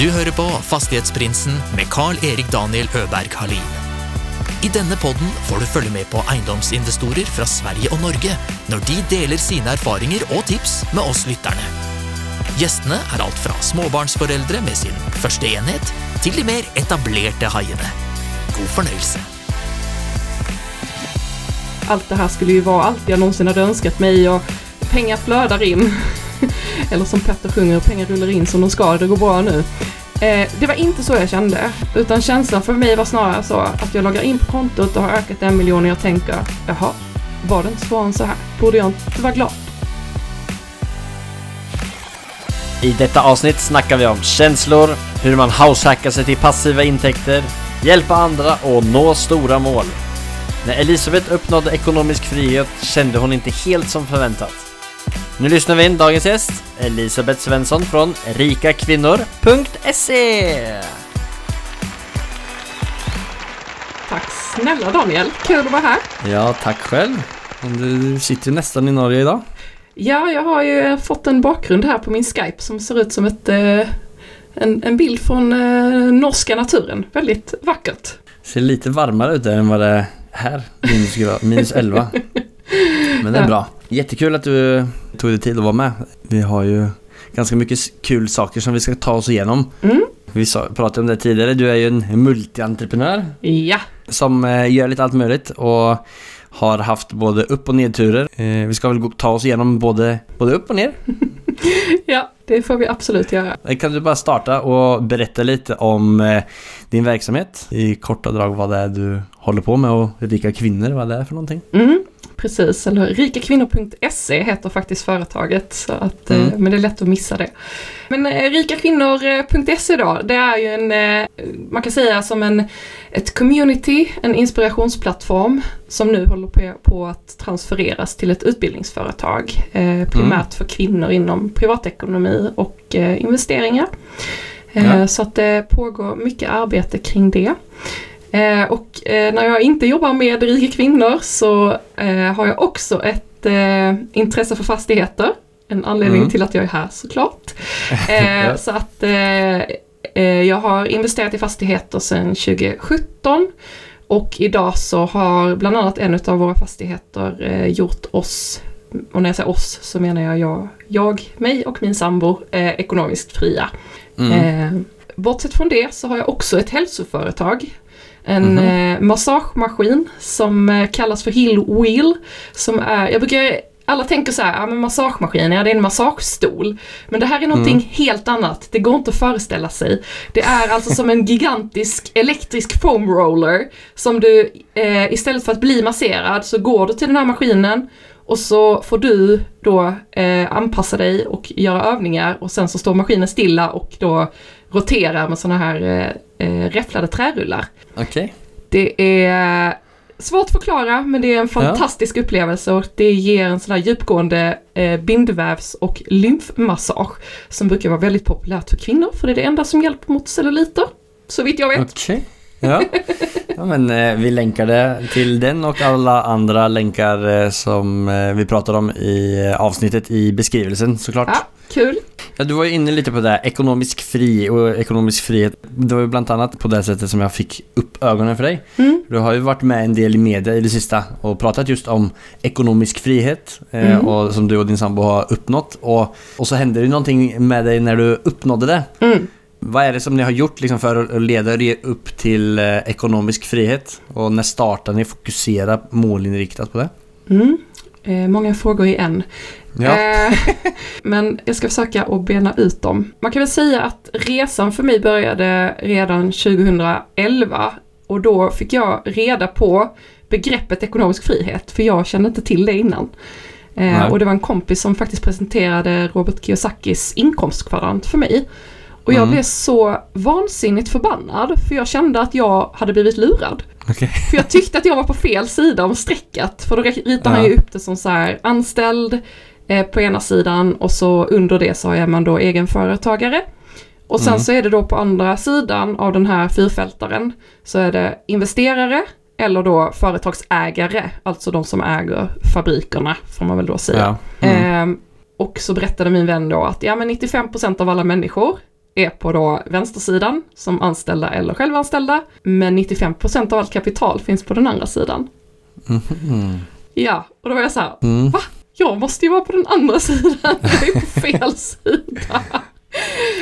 Du hører på Fastighetsprinsen med Carl-Erik Daniel Øberg Halin. I denne podden får du følge med på eiendomsinvestorer fra Sverige og Norge når de deler sine erfaringer og tips med oss lytterne. Gjestene er alt fra småbarnsforeldre med sin første enhet, til de mer etablerte haiene. God fornøyelse. allt det här skulle ju vara allt jag någonsin hade önskat mig och pengar flödar in. Eller som Petter sjunger, pengar rullar in som de ska, det går bra nu. Eh, det var inte så jag kände, utan känslan för mig var snarare så att jag loggar in på kontot och har ökat en miljon och jag tänker, jaha, var det inte svårare än så här? Borde jag inte vara glad? I detta avsnitt snackar vi om känslor, hur man househackar sig till passiva intäkter, hjälpa andra och nå stora mål. När Elisabeth uppnådde ekonomisk frihet kände hon inte helt som förväntat. Nu lyssnar vi in dagens gäst, Elisabeth Svensson från rikakvinnor.se. Tack snälla Daniel, kul att vara här. Ja, tack själv. Du sitter ju nästan i Norge idag. Ja, jag har ju fått en bakgrund här på min Skype som ser ut som ett, eh, en, en bild från eh, norska naturen. Väldigt vackert. Ser lite varmare ut där än vad det är här, minus, minus 11. Men det är bra. Jättekul att du tog dig tid att vara med. Vi har ju ganska mycket kul saker som vi ska ta oss igenom. Mm. Vi pratade om det tidigare, du är ju en multientreprenör Ja, som eh, gör lite allt möjligt och har haft både upp och nedturer. Eh, vi ska väl ta oss igenom både, både upp och ner. ja, det får vi absolut göra. Eh, Kan du bara starta och berätta lite om din verksamhet? I korta drag vad det är du håller på med och rika kvinnor, vad det är för någonting? Mm, precis, eller rikakvinnor.se heter faktiskt företaget, så att, eh, Mm. men det är lätt att missa det. Men eh, rikakvinnor.se då, det är ju en, eh, man kan säga som en, ett community, en inspirationsplattform som nu håller på, på att transfereras till ett utbildningsföretag. Eh, primärt för kvinnor inom privatekonomi och eh, investeringar. Eh, Ja. Så att det pågår mycket arbete kring det. Eh, och eh, när jag inte jobbar med rika kvinnor så eh, har jag också ett eh, intresse för fastigheter. En anledning Mm. till att jag är här såklart. Eh. Så att eh, eh, jag har investerat i fastigheter sedan 2017. Och idag så har bland annat en av våra fastigheter gjort oss, och när jag säger oss så menar jag jag, jag mig och min sambo, ekonomiskt fria. Mm. Bortsett från det så har jag också ett hälsoföretag. En Mhm. eh, massagemaskin som eh, kallas för Hill Wheel. Som är, jag brukar, alla tänker så här, ja men massagemaskin, ja det är en massagestol. Men det här är någonting Mm. helt annat, det går inte att föreställa sig. Det är alltså som en gigantisk elektrisk foam roller. Som du, eh, istället för att bli masserad så går du till den här maskinen och så får du då eh, anpassa dig och göra övningar och sen så står maskinen stilla och då roterar med sådana här eh, eh, räfflade trärullar. Okej. Det är svårt att förklara men det är en fantastisk upplevelse och det ger en sån här djupgående eh, bindvävs och lymfmassage som brukar vara väldigt populärt för kvinnor för det är det enda som hjälper mot celluliter. Så vitt jag vet. Okej. Ja. ja, men eh, vi länkar det till den och alla andra länkar eh, som eh, vi pratar om i avsnittet i beskrivelsen såklart. Ja, kul. Ja, du var ju inne lite på det här, ekonomisk fri och ekonomisk frihet. Det var ju bland annat på det sättet som jag fick upp ögonen för dig. Mm. Du har ju varit med en del i media i det sista och pratat just om ekonomisk frihet Mm. och som du och din sambo har uppnått. Och, och så hände det ju någonting med dig när du uppnådde det. Mm. Vad är det som ni har gjort liksom för att leda er upp till eh, ekonomisk frihet? Och när startar ni fokusera målinriktat på det? Mm. Eh, många frågor i en. Ja. Eh, men jag ska försöka att bena ut dem. Man kan väl säga att resan för mig började redan 2011 och då fick jag reda på begreppet ekonomisk frihet, för jag kände inte till det innan. Eh, och det var en kompis som faktiskt presenterade Robert Kiyosakis inkomstkvadrant för mig. Och jag Mm. blev så vansinnigt förbannad, för jag kände att jag hade blivit lurad. Okej. För jag tyckte att jag var på fel sida om strecket. För då ritar han ju upp det som så här anställd eh, på ena sidan och så under det så är man då egenföretagare. Och sen Mm. så är det då på andra sidan av den här fyrfältaren så är det investerare eller då företagsägare, alltså de som äger fabrikerna får man väl då säga. Ja. Mm. Ehm, och så berättade min vän då att ja men 95% av alla människor är på då vänstersidan som anställda eller självanställda. Men 95% av allt kapital finns på den andra sidan. Mhm. Ja, och då var jag så här, Mm. va? Jag måste ju vara på den andra sidan, jag är på fel sida.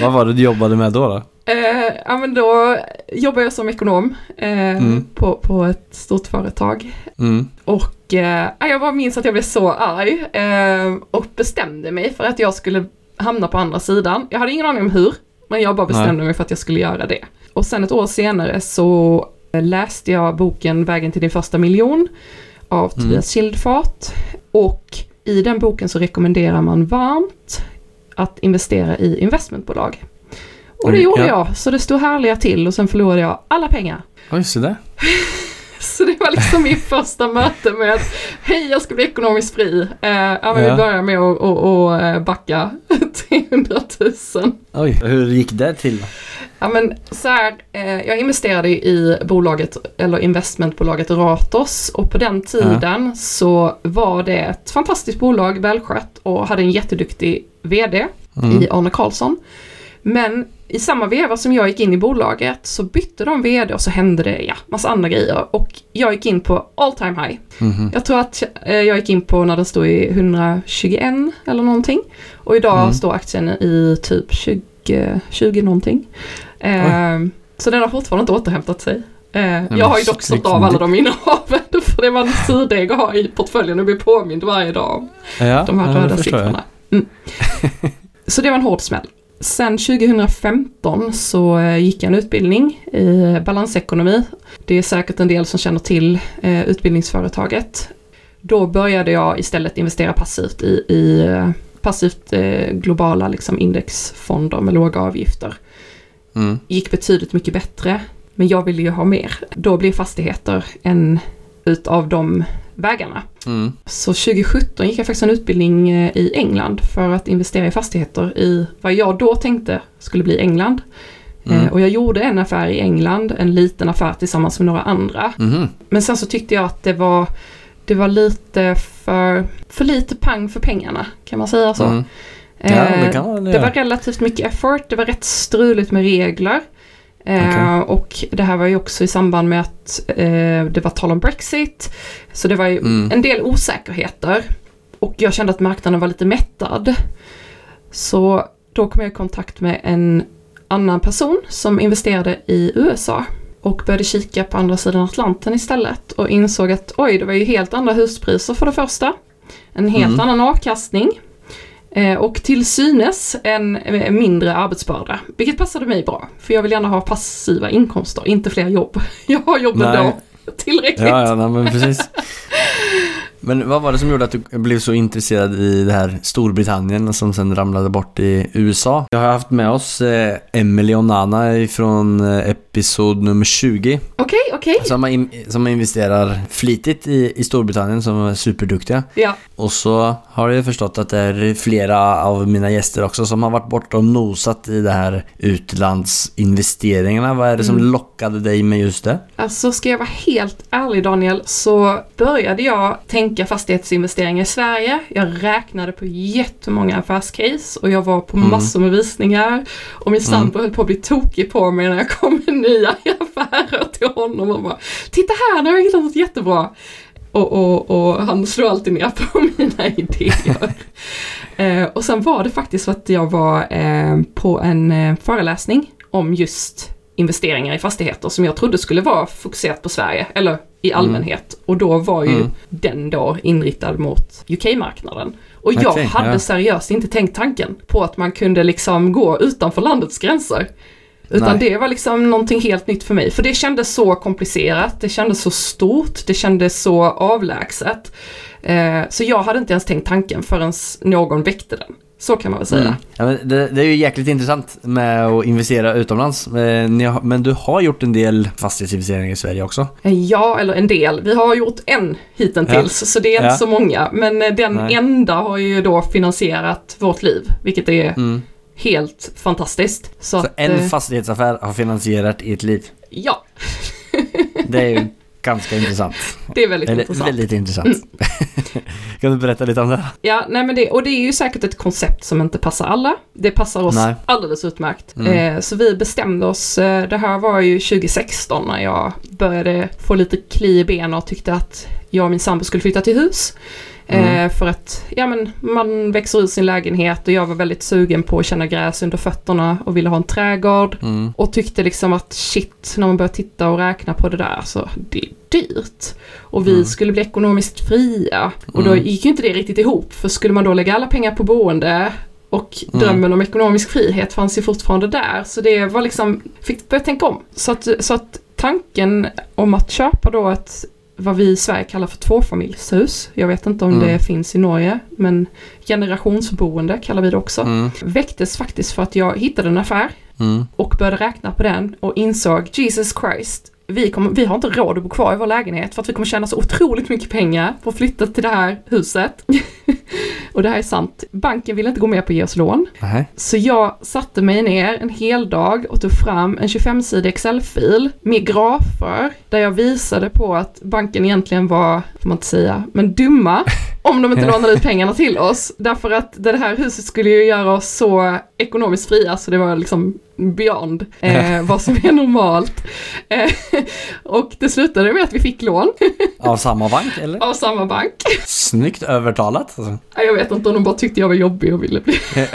Vad var det du jobbade med då? då? Eh, ja men då jobbar jag som ekonom eh, Mm. på, på ett stort företag. Mm. Och eh, ja, jag bara minns att jag blev så arg eh, och bestämde mig för att jag skulle hamna på andra sidan. Jag hade ingen aning om hur, men jag bara bestämde Nej. mig för att jag skulle göra det. Och sen ett år senare så eh, läste jag boken Vägen till din första miljon av Mm. Tobias Kildfart. Och i den boken så rekommenderar man varmt att investera i investmentbolag. Och det Mm, gjorde ja. jag, så det stod härliga till och sen förlorade jag alla pengar. Oj, så där. Så det var liksom min första möte med att hej jag ska bli ekonomiskt fri. Eh, ja men Ja. vi börjar med att att- att, eh, backa 300 000. Oj, hur gick det till? Ja men så här, eh, jag investerade i bolaget, eller investmentbolaget Ratos och på den tiden så var det ett fantastiskt bolag, välskött och hade en jätteduktig VD Mm. i Arne Karlsson. Men i samma veva som jag gick in i bolaget så bytte de VD och så hände det ja, massa andra grejer. Och jag gick in på all time high. Mhm. Jag tror att eh, jag gick in på när den stod i 121 eller någonting. Och idag Mm. står aktien i typ 20, 20 någonting. Eh, så den har fortfarande inte återhämtat sig. Eh, jag har ju dock sålt av alla de innehaven för det var en surdeg att ha i portföljen och bli påmind varje dag om Ja, de här röda siffrorna. Mm. så det var en hård smäll. Sen 2015 så eh, gick jag en utbildning i balansekonomi. Det är säkert en del som känner till eh, utbildningsföretaget. Då började jag istället investera passivt i, i eh, passivt eh, globala liksom indexfonder med låga avgifter. Mm. Gick betydligt mycket bättre, men jag ville ju ha mer. Då blev fastigheter en utav de vägarna. Mm. Så 2017 gick jag faktiskt en utbildning eh, i England för att investera i fastigheter i vad jag då tänkte skulle bli England. Mm. Eh, Och jag gjorde en affär i England, en liten affär tillsammans med några andra. Mhm. Men sen så tyckte jag att det var, det var lite för, för lite pang för pengarna, kan man säga så. Mm. Ja, Eh, det man det var relativt mycket effort, det var rätt struligt med regler. Eh, Och det här var ju också i samband med att eh, det var tal om Brexit. Så det var ju Mm. en del osäkerheter. Och jag kände att marknaden var lite mättad. Så då kom jag i kontakt med en annan person som investerade i USA. Och började kika på andra sidan Atlanten istället. Och insåg att oj, det var ju helt andra huspriser för det första. En helt Mm. annan avkastning. Eh, och till synes en eh, mindre arbetsbörda, vilket passade mig bra. För jag vill gärna ha passiva inkomster, inte fler jobb. Jag har jobb ändå, tillräckligt. Ja, ja nej, men precis. Men vad var det som gjorde att du blev så intresserad i det här Storbritannien som sen ramlade bort i USA? Jag har haft med oss eh, Emily och Nana från eh, episod nummer 20 Okej, okej. som, har in, som investerar flitigt i, i Storbritannien som är superduktiga. Ja, Och så har jag förstått att det är flera av mina gäster också som har varit borta och nosat i det här utlandsinvesteringarna. Vad är det som Mm. lockade dig med just det? alltså ska jag vara helt ärlig Daniel så började jag tänka fastighetsinvesteringar i Sverige. Jag räknade på jättemånga affärscase och jag var på Mm. massor med visningar. Och min sambo höll på att bli tokig på mig när jag kom med nya affärer till honom och bara Titta här, nu har jag hittat något jättebra. Och, och, och han slår alltid ner på mina idéer. eh, och sen var det faktiskt så att jag var eh, på en eh, föreläsning om just investeringar i fastigheter som jag trodde skulle vara fokuserat på Sverige, eller i allmänhet. Och då var ju Mm. den då inriktad mot UK-marknaden. Och jag hade ja. seriöst inte tänkt tanken på att man kunde liksom gå utanför landets gränser. Utan Nej. det var liksom någonting helt nytt för mig. För det kändes så komplicerat, det kändes så stort, det kändes så avlägset. Eh, så jag hade inte ens tänkt tanken förrän någon väckte den. Så kan man väl säga. Mm. Ja, men det, det är ju jäkligt intressant med att investera utomlands. Eh, ni har, men du har gjort en del fastighetsinvesteringar i Sverige också. Eh, Ja, eller en del. Vi har gjort en hittills, så det är inte Ja. så många. Men eh, den Nej. enda har ju då finansierat vårt liv, vilket är Mm. helt fantastiskt. Så, Så att, en eh, fastighetsaffär har finansierat ert liv. Ja, Det är ju ganska intressant. Det är väldigt Eller intressant. väldigt intressant. kan du berätta lite om det? Ja, nej men det, och det är ju säkert ett koncept som inte passar alla. Det passar oss Nej. alldeles utmärkt. Mm. Eh, så vi bestämde oss, eh, det här var ju 2016 när jag började få lite kli i benen och tyckte att jag och min sambo skulle flytta till hus. Mm. Eh, för att, ja men man växer ur sin lägenhet och jag var väldigt sugen på att känna gräs under fötterna och ville ha en trädgård. Mm. Och tyckte liksom att shit, när man börjar titta och räkna på det där så det är dyrt. Och vi Mm. skulle bli ekonomiskt fria. Och då Mm. gick ju inte det riktigt ihop. För skulle man då lägga alla pengar på boende och Mm. drömmen om ekonomisk frihet fanns ju fortfarande där. Så det var liksom, fick börja tänka om. Så att, så att tanken om att köpa då ett vad vi i Sverige kallar för tvåfamiljshus. Jag vet inte om Mm. det finns i Norge, men generationsboende kallar vi det också. Mm. Väcktes faktiskt för att jag hittade en affär Mm. och började räkna på den och insåg Jesus Christ, vi, kommer, vi har inte råd att bo kvar i vår lägenhet för att vi kommer tjäna så otroligt mycket pengar på att flytta till det här huset. och det här är sant. Banken ville inte gå med på att ge oss lån. Nej. Så jag satte mig ner en hel dag och tog fram en 25-sidig Excel-fil med grafer där jag visade på att banken egentligen var, får man inte säga, men dumma om de inte lånade ut pengarna till oss. Därför att det här huset skulle ju göra oss så ekonomiskt fria så det var liksom beyond eh, vad som är normalt. Eh, och det slutade med att vi fick lån Av samma bank eller? av samma bank. Snyggt övertalat. Alltså. Jag vet inte om de bara tyckte jag var jobbig och ville bli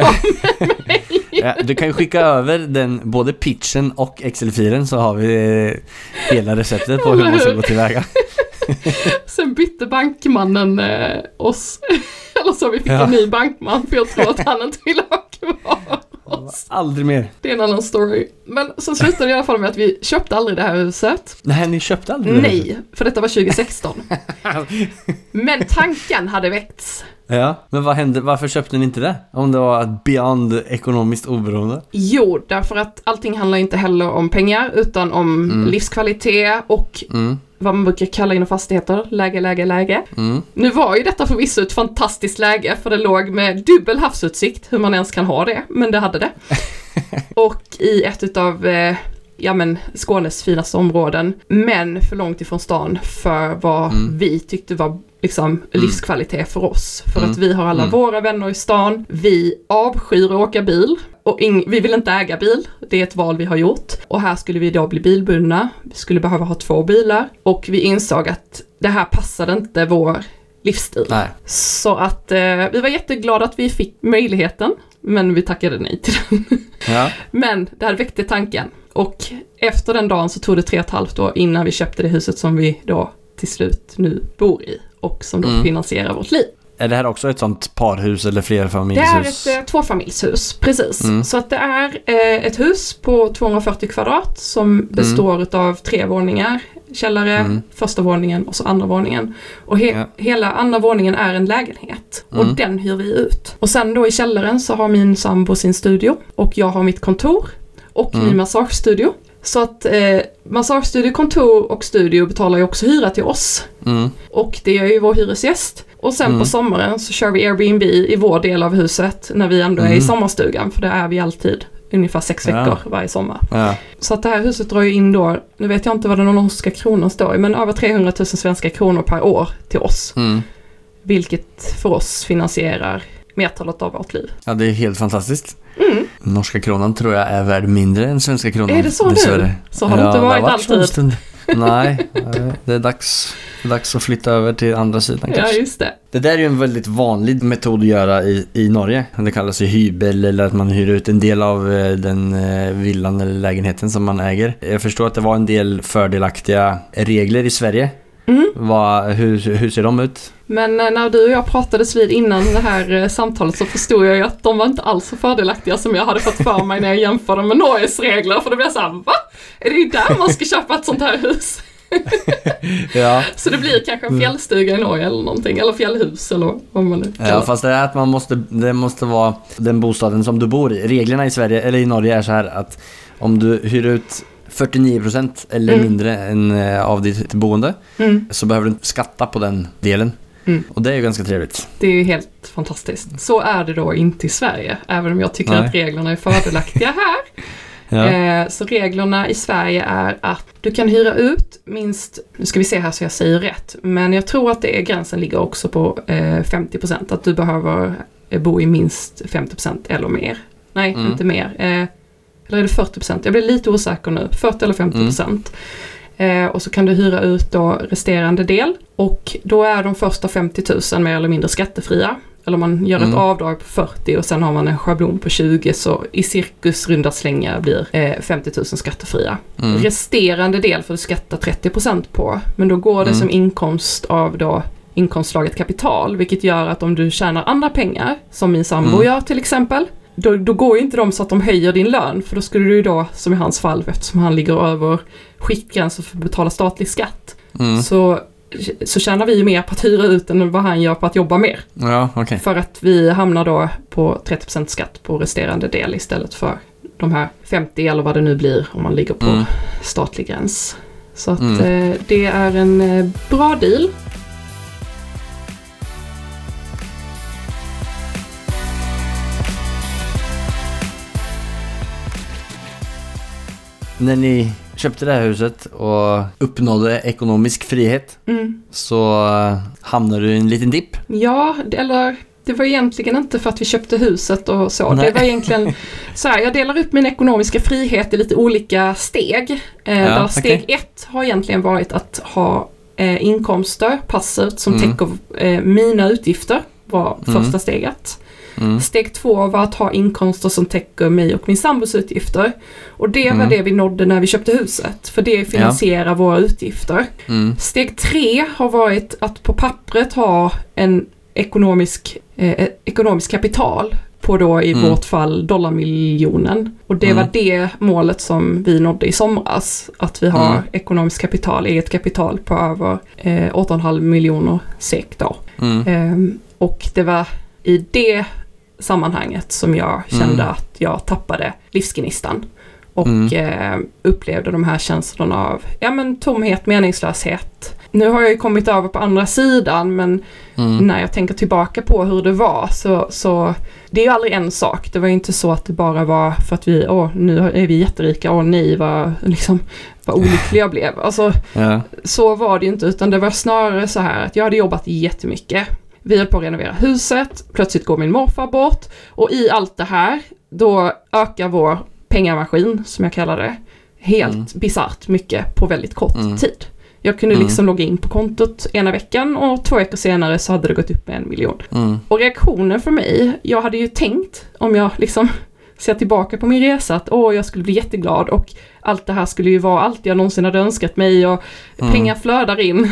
Ja, du kan ju skicka över den, både pitchen och Excel-filen så har vi eh, hela receptet på hur man ska gå tillväga. Sen bytte bankmannen eh, oss. Eller så vi fick Ja. en ny bankman för jag tror att han inte ville ha kvar. Aldrig mer. Det är en annan story. Men så slutade det i alla fall med att vi köpte aldrig det här huset. Nej, ni köpte aldrig det? Nej, för detta var 2016. Men tanken hade väckts. Ja, men vad hände? Varför köpte ni inte det? Om det var beyond ekonomiskt oberoende? Jo, därför att allting handlar inte heller om pengar utan om Mm. livskvalitet och Mm, vad man brukar kalla inom fastigheter, läge, läge, läge. mm. Nu var ju detta förvisso ett fantastiskt läge för det låg med dubbel havsutsikt, hur man ens kan ha det, men det hade det. Och i ett utav eh, ja men Skånes finaste områden, men för långt ifrån stan för vad Mm. vi tyckte var liksom livskvalitet för oss. För Mm. att vi har alla Mm. våra vänner i stan, vi avskyr att åka bil och vi vill inte äga bil, det är ett val vi har gjort. Och här skulle vi då bli bilbundna, vi skulle behöva ha två bilar och vi insåg att det här passade inte vår livsstil. Nej. Så att eh, vi var jätteglada att vi fick möjligheten, men vi tackade nej till den. Ja. Men det här väckte tanken. Och efter den dagen så tog det tre och ett halvt år innan vi köpte det huset som vi då till slut nu bor i och som då Mm. finansierar vårt liv. Är det här också ett sånt parhus eller Det är flerfamiljshus? ett eh, tvåfamiljshus, precis. Mm. Så att det är eh, ett hus på 240 kvadrat som består av tre våningar. Källare, Mm. första våningen och så andra våningen. Och he- Ja. hela andra våningen är en lägenhet. Och Mm. den hyr vi ut. Och sen då i källaren så har min sambo sin studio. Och jag har mitt kontor. Och Mm. min massagestudio. Så att eh, massagestudio, kontor och studio betalar ju också hyra till oss. Mm. Och det gör ju vår hyresgäst. Och sen Mm. på sommaren så kör vi Airbnb i vår del av huset när vi ändå är i Mm. sommarstugan. För det är vi alltid. Ungefär sex Ja. veckor varje sommar. Ja. Så att det här huset drar ju in då, nu vet jag inte vad den norska kronan står i, men över 300 000 svenska kronor per år till oss. Mm. Vilket för oss finansierar mertalet av vårt liv. ja, det är helt fantastiskt. Mm. Norska kronan tror jag är värd mindre än svenska kronan. Är det så nu? dessvärre. Så har det inte Ja, varit har varit så en alltid. Nej, det är dags, dags att flytta över till andra sidan Ja, kanske. just det. Det där är ju en väldigt vanlig metod att göra i, i Norge. Det kallas ju hybel eller att man hyr ut en del av eh, den eh, villan eller lägenheten som man äger. Jag förstår att det var en del fördelaktiga regler i Sverige. Mm. Vad, hur, hur ser de ut? Men eh, när du och jag pratades vid innan det här eh, samtalet så förstod jag ju att de var inte alls så fördelaktiga som jag hade fått för mig när jag jämförde med Norges regler. För då blev jag såhär, va? Är det där man ska köpa ett sånt här hus? Ja, Så det blir kanske en fjällstuga i Norge eller någonting, eller fjällhus eller vad man nu kallar ja fast det är att man måste, det måste vara den bostaden som du bor i. Reglerna i Sverige, eller i Norge är så här att om du hyr ut 49% eller Mm. mindre än, eh, av ditt boende Mm, så behöver du skatta på den delen. Mm. Och det är ju ganska trevligt. det är ju helt fantastiskt. Så är det då inte i Sverige, även om jag tycker Nej. att reglerna är fördelaktiga här. Ja. Eh, så reglerna i Sverige är att du kan hyra ut minst, nu ska vi se här så jag säger rätt, men jag tror att det är, gränsen ligger också på eh, 50%, att du behöver eh, bo i minst 50% eller mer. Nej, Mm. inte mer. Eh, eller är det 40%? Jag blir lite osäker nu. 40 eller 50%. Eh, och så kan du hyra ut då resterande del. Och då är de första 50 000 mer eller mindre skattefria. Eller man gör ett Mm. avdrag på 40 och sen har man en schablon på 20 så i cirkus runda slängar blir eh, 50 000 skattefria. Mm. Resterande del får du skatta 30% på. Men då går det Mm. som inkomst av då inkomstslaget kapital. Vilket gör att om du tjänar andra pengar, som min sambo Mm. gör till exempel. Då, då går ju inte de så att de höjer din lön. För då skulle du ju då, som i hans fall, eftersom han ligger över skiktgränsen för att betala statlig skatt. Mm. Så, så tjänar vi ju mer på att hyra ut än vad han gör på att jobba mer. Ja, okej. För att vi hamnar då på 30% skatt på resterande del istället för de här 50 eller vad det nu blir om man ligger på Mm. statlig gräns. Så att Mm. eh, det är en eh, bra deal. När ni köpte det här huset och uppnådde ekonomisk frihet Mm. så eh, hamnade du i en liten dipp. Ja, eller det var egentligen inte för att vi köpte huset och så. Nej. Det var egentligen så här, jag delar upp min ekonomiska frihet i lite olika steg. Eh, Ja, där steg okej. ett har egentligen varit att ha eh, inkomster passivt som Mm. täcker eh, mina utgifter. var Mm. första steget. Mm. Steg två var att ha inkomster som täcker mig och min sambos utgifter. Och det var Mm. det vi nådde när vi köpte huset. För det finansierar våra utgifter. Mm. Steg tre har varit att på pappret ha en ekonomisk, eh, ekonomisk kapital på då i Mm. vårt fall dollarmiljonen. Och det Mm. var det målet som vi nådde i somras. Att vi har Mm. ekonomiskt kapital, eget kapital på över eh, 8,5 miljoner SEK då. Mm. Ehm, och det var i det sammanhanget som jag kände Mm. att jag tappade livsgnistan. Och Mm. eh, upplevde de här känslorna av ja, men tomhet, meningslöshet. Nu har jag ju kommit över på andra sidan men Mm. när jag tänker tillbaka på hur det var så, så det är ju aldrig en sak. Det var ju inte så att det bara var för att vi, åh nu är vi jätterika, åh nej vad, liksom, vad olycklig jag blev. Alltså Ja. så var det ju inte, utan det var snarare så här att jag hade jobbat jättemycket. Vi höll på att renovera huset, plötsligt går min morfar bort och i allt det här, då ökar vår pengamaskin, som jag kallar det, helt Mm. bisarrt mycket på väldigt kort Mm. tid. Jag kunde Mm. liksom logga in på kontot ena veckan och två veckor senare så hade det gått upp med en miljon. Mm. Och reaktionen för mig, jag hade ju tänkt om jag liksom ser tillbaka på min resa att åh, jag skulle bli jätteglad och allt det här skulle ju vara allt jag någonsin hade önskat mig och Mm. pengar flödar in.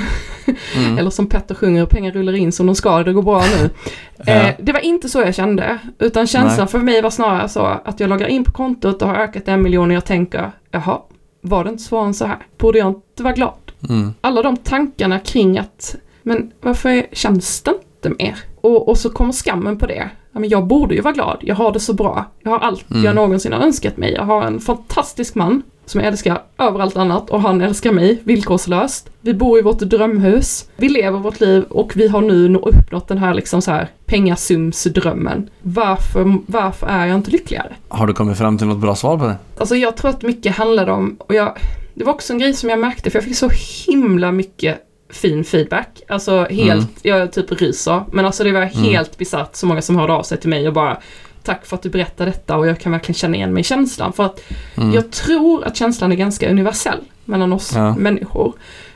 Mm. Eller som Petter sjunger, pengar rullar in som de ska, det går bra nu. Ja. Eh, det var inte så jag kände, utan känslan för mig var snarare så att jag loggar in på kontot och har ökat en miljon och jag tänker, jaha, var det inte svårare än så här? Borde jag inte vara glad? Mm. alla de tankarna kring att, men varför känns det inte mer? Och, och så kommer skammen på det. Ja, men jag borde ju vara glad, jag har det så bra. Jag har allt Mm. jag någonsin har önskat mig. Jag har en fantastisk man som jag älskar över allt annat och han älskar mig villkorslöst. Vi bor i vårt drömhus, vi lever vårt liv och vi har nu nå- uppnått den här liksom så här pengasumsdrömmen. Varför, varför är jag inte lyckligare? Har du kommit fram till något bra svar på det? Alltså jag tror att mycket handlade om, och jag, det var också en grej som jag märkte, för jag fick så himla mycket fin feedback. Alltså helt, Mm. jag typ ryser, men alltså det var Mm. helt bisarrt så många som hörde av sig till mig och bara Tack för att du berättar detta och jag kan verkligen känna igen mig i känslan. För att Mm. jag tror att känslan är ganska universell mellan oss Ja. människor.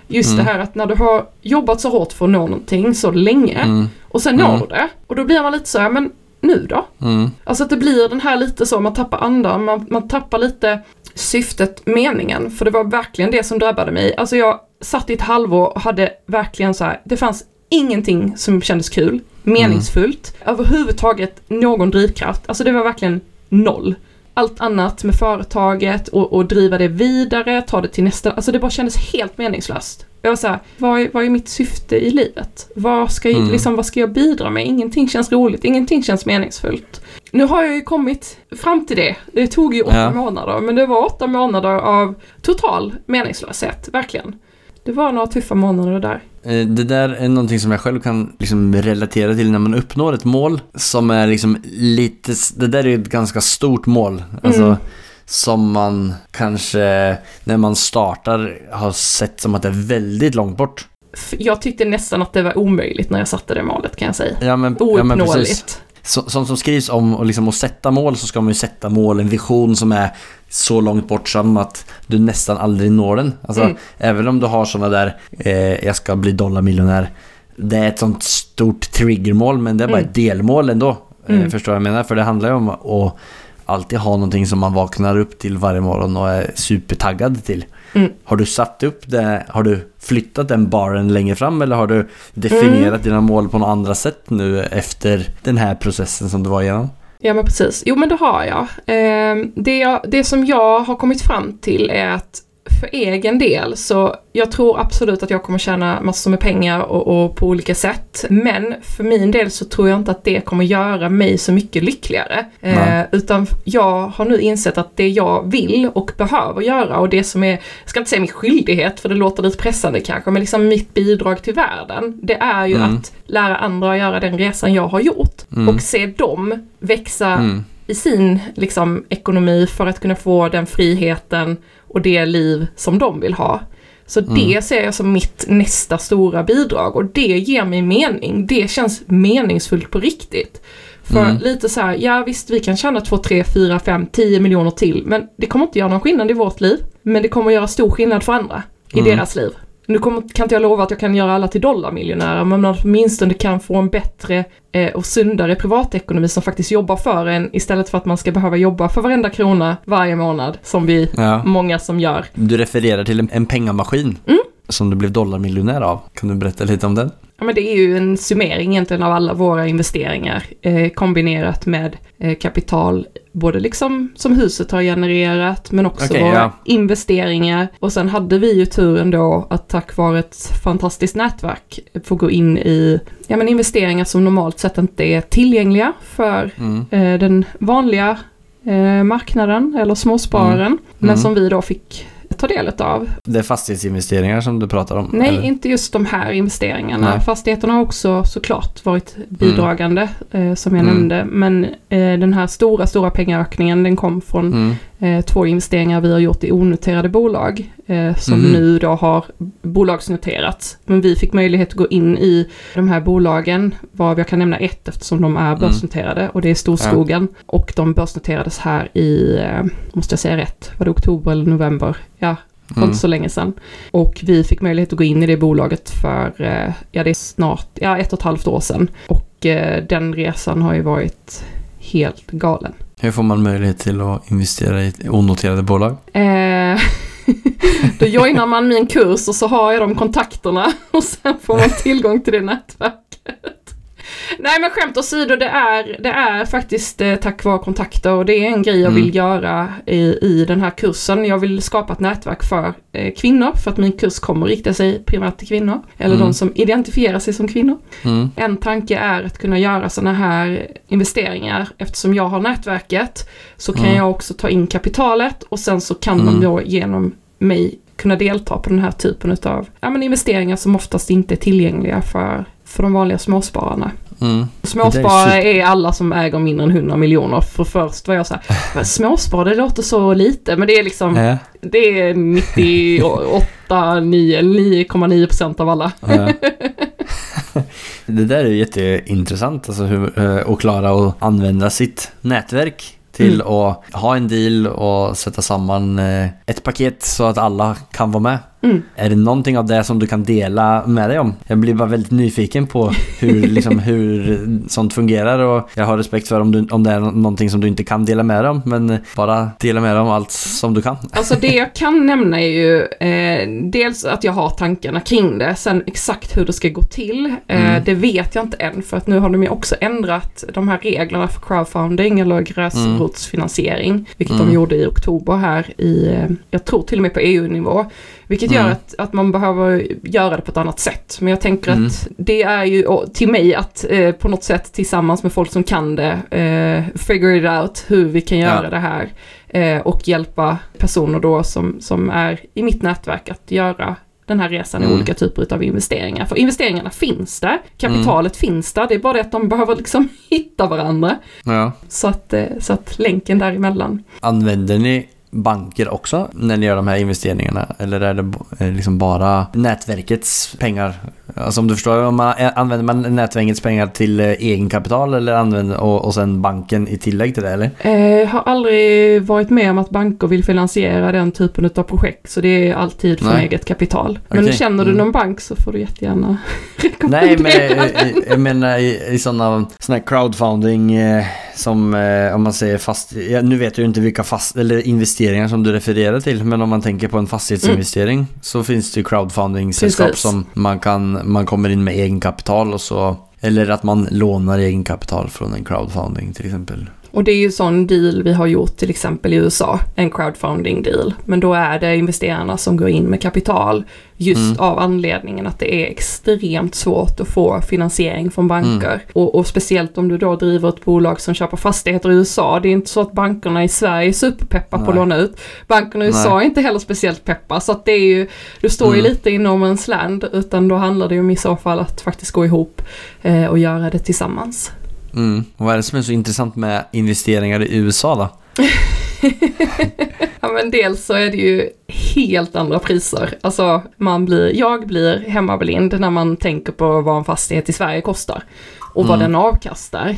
Just Mm. det här att när du har jobbat så hårt för att nå någonting så länge Mm. och sen Mm. når du det. Och då blir man lite så här, men nu då? Mm. Alltså att det blir den här lite så, man tappar andan, man, man tappar lite syftet, meningen. För det var verkligen det som drabbade mig. Alltså jag satt i ett halvår och hade verkligen så här, det fanns ingenting som kändes kul, meningsfullt, överhuvudtaget någon drivkraft. Alltså det var verkligen noll. Allt annat med företaget och, och driva det vidare, ta det till nästa, alltså det bara kändes helt meningslöst. Jag var såhär, vad är, vad är mitt syfte i livet? Vad ska, jag, Mm. liksom, vad ska jag bidra med? Ingenting känns roligt, ingenting känns meningsfullt. Nu har jag ju kommit fram till det. Det tog ju åtta Ja. månader, men det var åtta månader av total meningslöshet, verkligen. Det var några tuffa månader där. Eh, Det där är någonting som jag själv kan liksom relatera till när man uppnår ett mål som är liksom lite, det där är ett ganska stort mål. Alltså, Mm. som man kanske när man startar har sett som att det är väldigt långt bort. Jag tyckte nästan att det var omöjligt när jag satte det målet kan jag säga. Ja men, ja, men precis. Ouppnåeligt. Så, som, som skrivs om och liksom att sätta mål så ska man ju sätta mål, en vision som är så långt bort som att du nästan aldrig når den. Alltså, Mm. även om du har sådana där, eh, jag ska bli dollarmiljonär. Det är ett sånt stort triggermål men det är bara Mm. ett delmål ändå. Mm. Eh, förstår vad jag menar? För det handlar ju om att alltid ha någonting som man vaknar upp till varje morgon och är supertaggad till. Mm. Har du satt upp det, har du flyttat den baren längre fram eller har du definierat Mm. dina mål på något andra sätt nu efter den här processen som du var igenom? Ja men precis. Jo men det har jag. Eh, det, jag. det som jag har kommit fram till är att för egen del så jag tror absolut att jag kommer tjäna massor med pengar och, och på olika sätt. Men för min del så tror jag inte att det kommer göra mig så mycket lyckligare. Eh, utan jag har nu insett att det jag vill och behöver göra och det som är, jag ska inte säga min skyldighet för det låter lite pressande kanske, men liksom mitt bidrag till världen. Det är ju Mm. att lära andra att göra den resan jag har gjort. Mm. Och se dem växa Mm. I sin liksom, ekonomi för att kunna få den friheten och det liv som de vill ha. Så Mm. det ser jag som mitt nästa stora bidrag och det ger mig mening. Det känns meningsfullt på riktigt. För Mm. lite så här, ja visst vi kan tjäna 2, 3, 4, 5, 10 miljoner till men det kommer inte göra någon skillnad i vårt liv. Men det kommer göra stor skillnad för andra i Mm. deras liv. Nu kommer, kan inte jag lova att jag kan göra alla till dollarmiljonärer men åtminstone kan få en bättre eh, och sundare privatekonomi som faktiskt jobbar för en istället för att man ska behöva jobba för varenda krona varje månad som vi, Ja. många som gör. Du refererar till en, en pengamaskin Mm. som du blev dollarmiljonär av. Kan du berätta lite om den? Ja, men det är ju en summering egentligen av alla våra investeringar eh, kombinerat med eh, kapital, både liksom som huset har genererat men också Okej, våra ja. investeringar. Och sen hade vi ju turen då att tack vare ett fantastiskt nätverk få gå in i ja, men investeringar som normalt sett inte är tillgängliga för Mm. eh, den vanliga eh, marknaden eller småspararen. Men Mm. som vi då fick ta del av. Det är fastighetsinvesteringar som du pratar om? Nej, eller? inte just de här investeringarna. Nej. Fastigheterna har också såklart varit bidragande, eh, som jag Mm. nämnde. Men eh, den här stora, stora pengaökningen, den kom från Mm. eh, två investeringar vi har gjort i onoterade bolag. Eh, som Mhm. nu då har bolagsnoterats. Men vi fick möjlighet att gå in i de här bolagen, varav jag kan nämna ett eftersom de är börsnoterade. Och det är Storskogen. Och de börsnoterades här i, eh, måste jag säga rätt, var det oktober eller november? Ja, för Mm. inte så länge sedan. Och vi fick möjlighet att gå in i det bolaget för, eh, ja det är snart, ja ett och ett halvt år sedan. Och eh, den resan har ju varit helt galen. Hur får man möjlighet till att investera i onoterade bolag? Eh, då joinar man min kurs och så har jag de kontakterna och sen får man tillgång till det nätverket. Nej men skämt åsido, det är, det är faktiskt eh, tack vare kontakter och det är en grej jag Mm. vill göra i, i den här kursen. Jag vill skapa ett nätverk för eh, kvinnor för att min kurs kommer rikta sig primärt till kvinnor. Eller Mm. de som identifierar sig som kvinnor. Mm. En tanke är att kunna göra sådana här investeringar. Eftersom jag har nätverket så kan Mm. jag också ta in kapitalet och sen så kan Mm. man då genom mig kunna delta på den här typen av ja, men investeringar som oftast inte är tillgängliga för, för de vanliga småspararna. Mm. Småsparare Det är, alla som äger mindre än 100 miljoner. För först var jag så här, "Men småsparare det låter så lite, men det är liksom, Ja. det är 98, 9, 9,9 procent av alla. Ja. Det där är jätteintressant, alltså hur, eh, att klara att använda sitt nätverk till Mm. att ha en deal och sätta samman eh, ett paket så att alla kan vara med. Mm. Är det någonting av det som du kan dela med dig om? Jag blir bara väldigt nyfiken på hur, liksom, hur sånt fungerar och jag har respekt för om, du, om det är nå- någonting som du inte kan dela med dig om men bara dela med dig om allt som du kan. Alltså det jag kan nämna är ju eh, dels att jag har tankarna kring det, sen exakt hur det ska gå till, eh, Mm. det vet jag inte än för att nu har de ju också ändrat de här reglerna för crowdfunding eller gräsrotsfinansiering, vilket Mm. de gjorde i oktober här i, eh, jag tror till och med på EU-nivå, vilket gör Mm. att, att man behöver göra det på ett annat sätt. Men jag tänker Mm. att det är ju till mig att eh, på något sätt tillsammans med folk som kan det, eh, figure it out hur vi kan göra Ja. det här eh, och hjälpa personer då som, som är i mitt nätverk att göra den här resan i Mm. olika typer av investeringar. För investeringarna finns där, kapitalet finns där, det är bara det att de behöver liksom hitta varandra. Ja. Så att, eh, så att länken däremellan. Använder ni banker också när ni gör de här investeringarna? Eller är det eh, liksom bara nätverkets pengar? Alltså om du förstår, om man, eh, använder man nätverkets pengar till eh, egenkapital eller använder, och, och sen banken i tillägg till det eller? Eh, har aldrig varit med om att banker vill finansiera den typen av projekt så det är alltid från eget kapital. Men Okej. känner du Mm. någon bank så får du jättegärna rekommendera. Nej, men jag, jag, jag menar i, i sådana såna här crowdfunding eh, som eh, om man säger fast... Nu vet jag ju inte vilka fast, eller investeringar som du refererar till, men om man tänker på en fastighetsinvestering så finns det ju crowdfunding-sällskap som man kan, man kommer in med egenkapital och så... Eller att man lånar egenkapital från en crowdfunding till exempel. Och det är ju sån deal vi har gjort till exempel i USA, en crowdfunding deal. Men då är det investerarna som går in med kapital just Mm. av anledningen att det är extremt svårt att få finansiering från banker. Mm. Och, och speciellt om du då driver ett bolag som köper fastigheter i USA. Det är inte så att bankerna i Sverige är superpeppa på att låna ut. Bankerna i Nej. USA är inte heller speciellt peppa. Så att det är ju, du står ju Mm. lite i no man's land. Utan då handlar det ju om i så fall att faktiskt gå ihop eh, och göra det tillsammans. Mm. Och vad är det som är så intressant med investeringar i USA då? Ja men dels så är det ju helt andra priser. Alltså man blir, jag blir hemmablind när man tänker på vad en fastighet i Sverige kostar. Och vad Mm. den avkastar.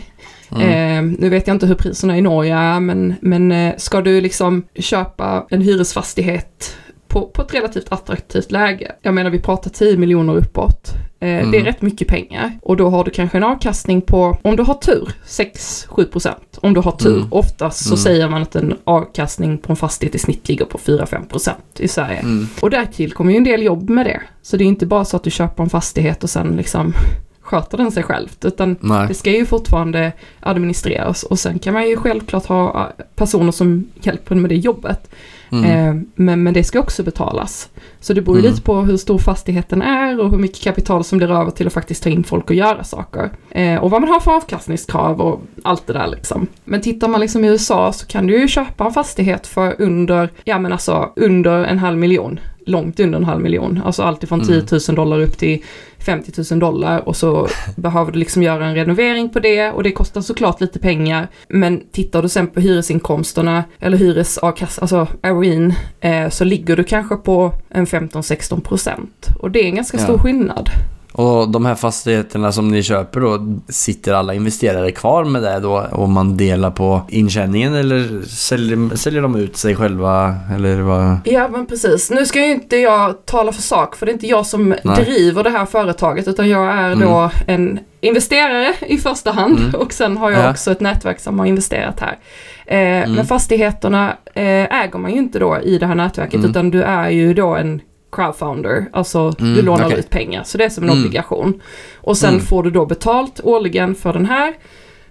Mm. Eh, nu vet jag inte hur priserna i Norge är men, men eh, ska du liksom köpa en hyresfastighet på, på ett relativt attraktivt läge. Jag menar vi pratar 10 miljoner uppåt. Eh, Mm. Det är rätt mycket pengar. Och då har du kanske en avkastning på, om du har tur, 6-7 procent. Om du har tur. Mm. Oftast så Mm. säger man att en avkastning på en fastighet i snitt ligger på 4-5 procent i Sverige. Mm. Och därtill kommer ju en del jobb med det. Så det är inte bara så att du köper en fastighet och sen liksom sköter den sig själv. Utan Nej. det ska ju fortfarande administreras och sen kan man ju självklart ha eh, personer som hjälper med det jobbet. Mm. Eh, men, men det ska också betalas. Så det beror Mm. lite på hur stor fastigheten är och hur mycket kapital som blir över till att faktiskt ta in folk och göra saker. Eh, och vad man har för avkastningskrav och allt det där liksom. Men tittar man liksom i USA så kan du ju köpa en fastighet för under, ja men alltså under en halv miljon. Långt under en halv miljon. Alltså alltifrån Mm. 10 000 dollar upp till 50 000 dollar och så behöver du liksom göra en renovering på det och det kostar såklart lite pengar. Men tittar du sen på hyresinkomsterna eller hyresavkast, alltså ROIn, eh, så ligger du kanske på en 15-16 procent. Och det är en ganska Ja. stor skillnad. Och de här fastigheterna som ni köper då, sitter alla investerare kvar med det då? Om man delar på intjäningen eller säljer, säljer de ut sig själva? Eller vad? Ja men precis. Nu ska ju inte jag tala för sak för det är inte jag som Nej. driver det här företaget utan jag är Mm. då en investerare i första hand Mm. och sen har jag Ja. också ett nätverk som har investerat här. Eh, Mm. Men fastigheterna eh, äger man ju inte då i det här nätverket Mm. utan du är ju då en crowdfounder, alltså Mm, du lånar okej. ut pengar. Så det är som en Mm. obligation. Och sen Mm. får du då betalt årligen för den här.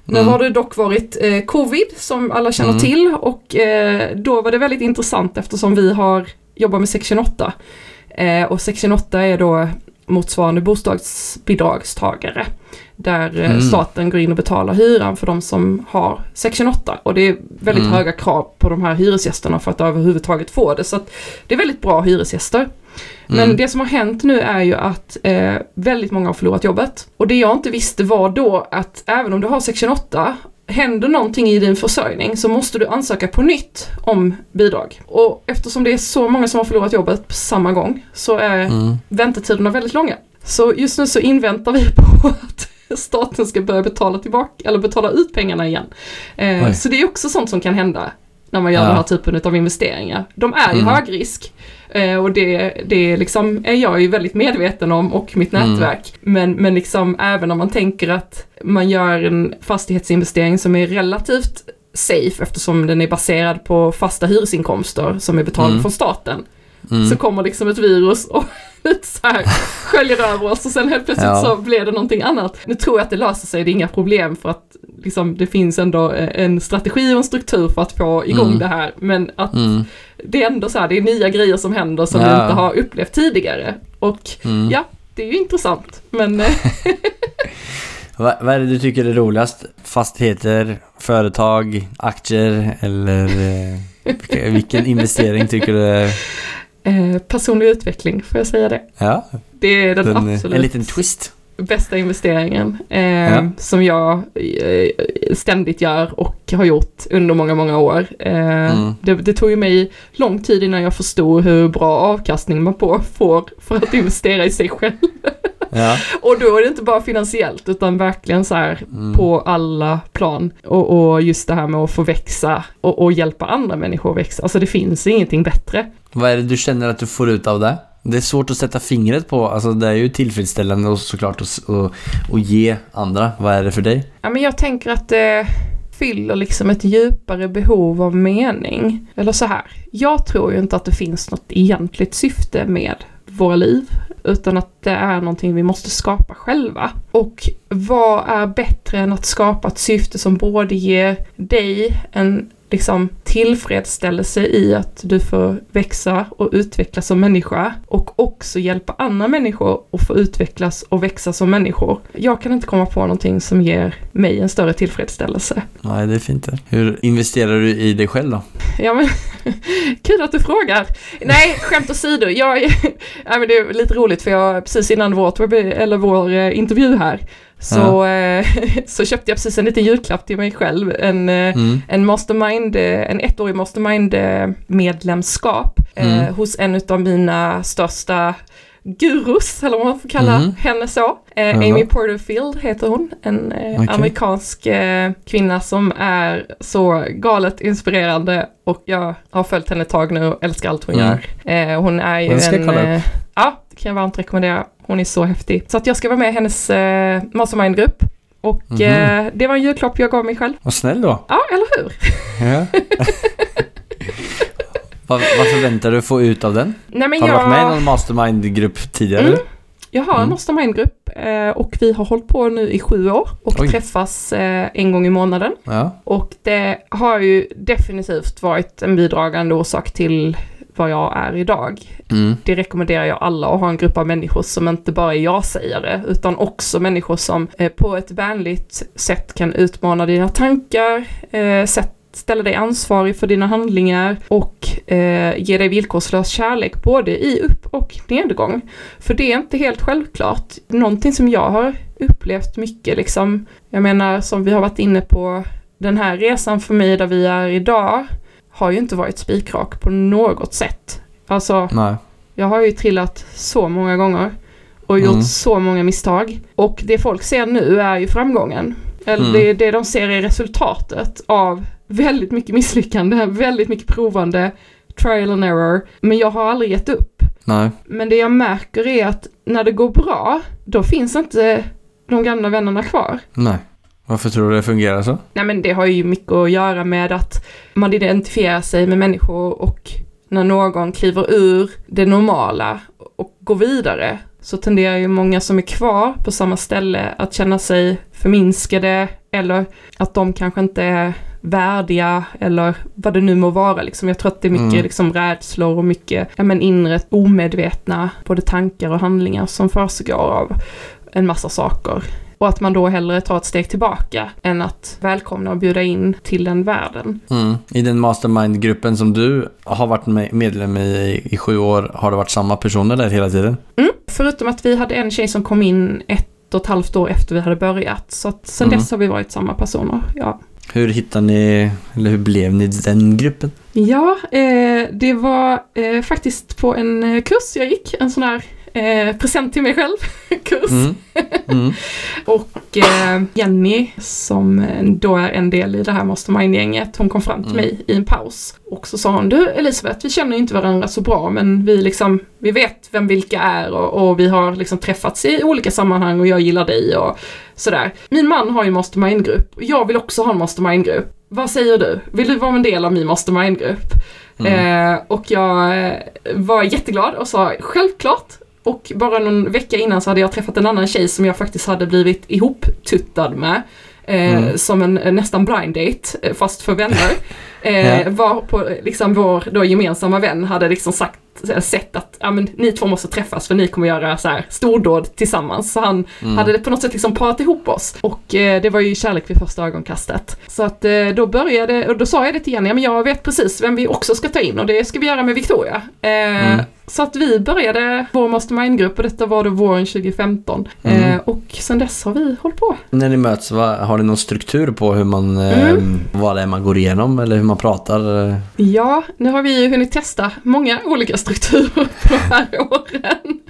Nu Mm. har det dock varit eh, covid som alla känner Mm. till och eh, då var det väldigt intressant eftersom vi har jobbat med Section 8. Eh, och Section 8 är då motsvarande bostadsbidragstagare. Där eh, Mm. staten går in och betalar hyran för de som har Section 8. Och det är väldigt Mm. höga krav på de här hyresgästerna för att överhuvudtaget få det. Så det är väldigt bra hyresgäster. Men Mm. det som har hänt nu är ju att eh, väldigt många har förlorat jobbet. Och det jag inte visste var då att även om du har Section 8, händer någonting i din försörjning så måste du ansöka på nytt om bidrag. Och eftersom det är så många som har förlorat jobbet på samma gång så är Mm. väntetiderna väldigt långa. Så just nu så inväntar vi på att staten ska börja betala tillbaka, eller betala ut pengarna igen. Eh, så det är också sånt som kan hända när man gör Ja. den här typen av investeringar. De är ju Mm. hög risk. Eh, och det, det liksom är jag ju väldigt medveten om och mitt Mm. nätverk. Men, men liksom även om man tänker att man gör en fastighetsinvestering som är relativt safe eftersom den är baserad på fasta hyresinkomster som är betalda Mm. från staten. Mm. Så kommer liksom ett virus och så här, sköljer över oss och sen helt plötsligt Ja. så blir det någonting annat. Nu tror jag att det löser sig, det är inga problem för att liksom, det finns ändå eh, en strategi och en struktur för att få igång Mm. det här. Men att Mm. det är ändå så här, det är nya grejer som händer som Ja. vi inte har upplevt tidigare. Och Mm. ja, det är ju intressant. Men eh, Vad, är det du tycker är roligast? Fastigheter, företag, aktier eller eh, vilken investering tycker du är... eh, personlig utveckling, får jag säga det. Ja, Det är den, den, eh, absolut. en liten twist. bästa investeringen eh, Ja. som jag eh, ständigt gör och har gjort under många, många år. Eh, Mm. det, det tog ju mig lång tid innan jag förstod hur bra avkastning man på får för att investera i sig själv. Ja. Och då är det inte bara finansiellt utan verkligen så här Mm. på alla plan. Och, och just det här med att få växa och, och hjälpa andra människor att växa. Alltså det finns ingenting bättre. Vad är det du känner att du får ut av det? Det är svårt att sätta fingret på, alltså det är ju tillfredsställande och såklart att, och, och ge andra. Vad är det för dig? Ja, men jag tänker att det fyller liksom ett djupare behov av mening. Eller så här, jag tror ju inte att det finns något egentligt syfte med våra liv, utan att det är någonting vi måste skapa själva. Och vad är bättre än att skapa ett syfte som både ger dig en liksom tillfredsställelse i att du får växa och utvecklas som människa och också hjälpa andra människor att få utvecklas och växa som människor. Jag kan inte komma på någonting som ger mig en större tillfredsställelse. Nej, det är fint det. Hur investerar du i dig själv då? Ja men, kul att du frågar. Nej, skämt åsido. Jag, ja, men det är lite roligt för jag precis innan vårt, eller vår eh, intervju här så, eh, så köpte jag precis en liten julklapp till mig själv. En, eh, Mm. en mastermind, eh, en ettårig mastermind eh, medlemskap eh, Mm. hos en av mina största gurus, eller vad man får kalla Mhm. henne så. Eh. Amy Porterfield heter hon, en eh, Okej. amerikansk eh, kvinna som är så galet inspirerande och jag har följt henne ett tag nu och älskar allt hon Mm. gör. Eh, hon är ju en... Eh, ja, det kan jag varmt rekommendera. Hon är så häftig. Så att jag ska vara med i hennes eh, mastermind-grupp. Och Mhm. eh, det var en julklapp jag gav mig själv. Vad snäll då. Ja, eller hur? Ja. vad, vad förväntar du få ut av den? Nej, men Har du jag... varit med i någon mastermind-grupp tidigare? Mm. Jag har en Mm. mastermind-grupp eh, och vi har hållit på nu i sju år och Oj. träffas eh, en gång i månaden. Ja. Och det har ju definitivt varit en bidragande orsak till vad jag är idag. Mm. Det rekommenderar jag alla att ha en grupp av människor som inte bara är jag-sägare utan också människor som eh, på ett vänligt sätt kan utmana dina tankar, eh, sätt ställa dig ansvarig för dina handlingar och eh, ge dig villkorslös kärlek både i upp och nedgång. För det är inte helt självklart. Någonting som jag har upplevt mycket liksom, jag menar som vi har varit inne på, den här resan för mig där vi är idag har ju inte varit spikrak på något sätt. Alltså, Nej. jag har ju trillat så många gånger och gjort Mm. så många misstag. Och det folk ser nu är ju framgången. Eller Mm. det, det de ser är resultatet av väldigt mycket misslyckande, väldigt mycket provande, trial and error. Men jag har aldrig gett upp. Nej. Men det jag märker är att när det går bra, då finns inte de gamla vännerna kvar. Nej. Varför tror du det fungerar så? Nej men det har ju mycket att göra med att man identifierar sig med människor och när någon kliver ur det normala och går vidare så tenderar ju många som är kvar på samma ställe att känna sig förminskade eller att de kanske inte är värdiga eller vad det nu må vara. Liksom. Jag tror att det är mycket Mm. liksom, rädslor och mycket ja, men inre omedvetna både tankar och handlingar som försiggår av en massa saker. Och att man då hellre tar ett steg tillbaka än att välkomna och bjuda in till den världen. Mm. I den mastermind-gruppen som du har varit med, medlem i i sju år, har det varit samma personer där hela tiden? Mm. Förutom att vi hade en tjej som kom in ett och ett halvt år efter vi hade börjat. Så att sen Mm. dess har vi varit samma personer. Ja, hur hittade ni, eller hur blev ni den gruppen? ja eh, det var eh, faktiskt på en eh, kurs jag gick. En sån här eh, present till mig själv kurs. Mm. Mm. Och eh, Jenny, som då är en del i det här mastermind-gänget, hon kom fram till Mm. mig i en paus. Och så sa hon, du Elisabeth, vi känner inte varandra så bra, men vi liksom, vi vet vem vilka är och, och vi har liksom träffats i olika sammanhang och jag gillar dig och sådär. Min man har ju mastermind-grupp och jag vill också ha en mastermind-grupp. Vad säger du? Vill du vara en del av min mastermind-grupp? Mm. Eh, och jag eh, var jätteglad och sa självklart. Och bara någon vecka innan så hade jag träffat en annan tjej som jag faktiskt hade blivit ihoptuttad med. Eh, Mm. Som en eh, nästan blind date, eh, fast för vänner. Eh, Ja. Var på, liksom vår då gemensamma vän hade liksom sagt, eh, sett att ja, men, ni två måste träffas för ni kommer göra så här stordåd tillsammans. Så han Mm. hade på något sätt liksom parat ihop oss. Och eh, det var ju kärlek vid första ögonkastet. Så att eh, då började, och då sa jag det till Jenny, ja, men jag vet precis vem vi också ska ta in och det ska vi göra med Victoria. Mm. Så att vi började vår mastermind-grupp och detta var då våren 2015. Mm. Eh, och sen dess har vi hållit på. När ni möts, vad, har ni någon struktur på hur man, eh, Mm. vad det är man går igenom eller hur man pratar? eh? Ja, nu har vi ju hunnit testa många olika strukturer på de här åren.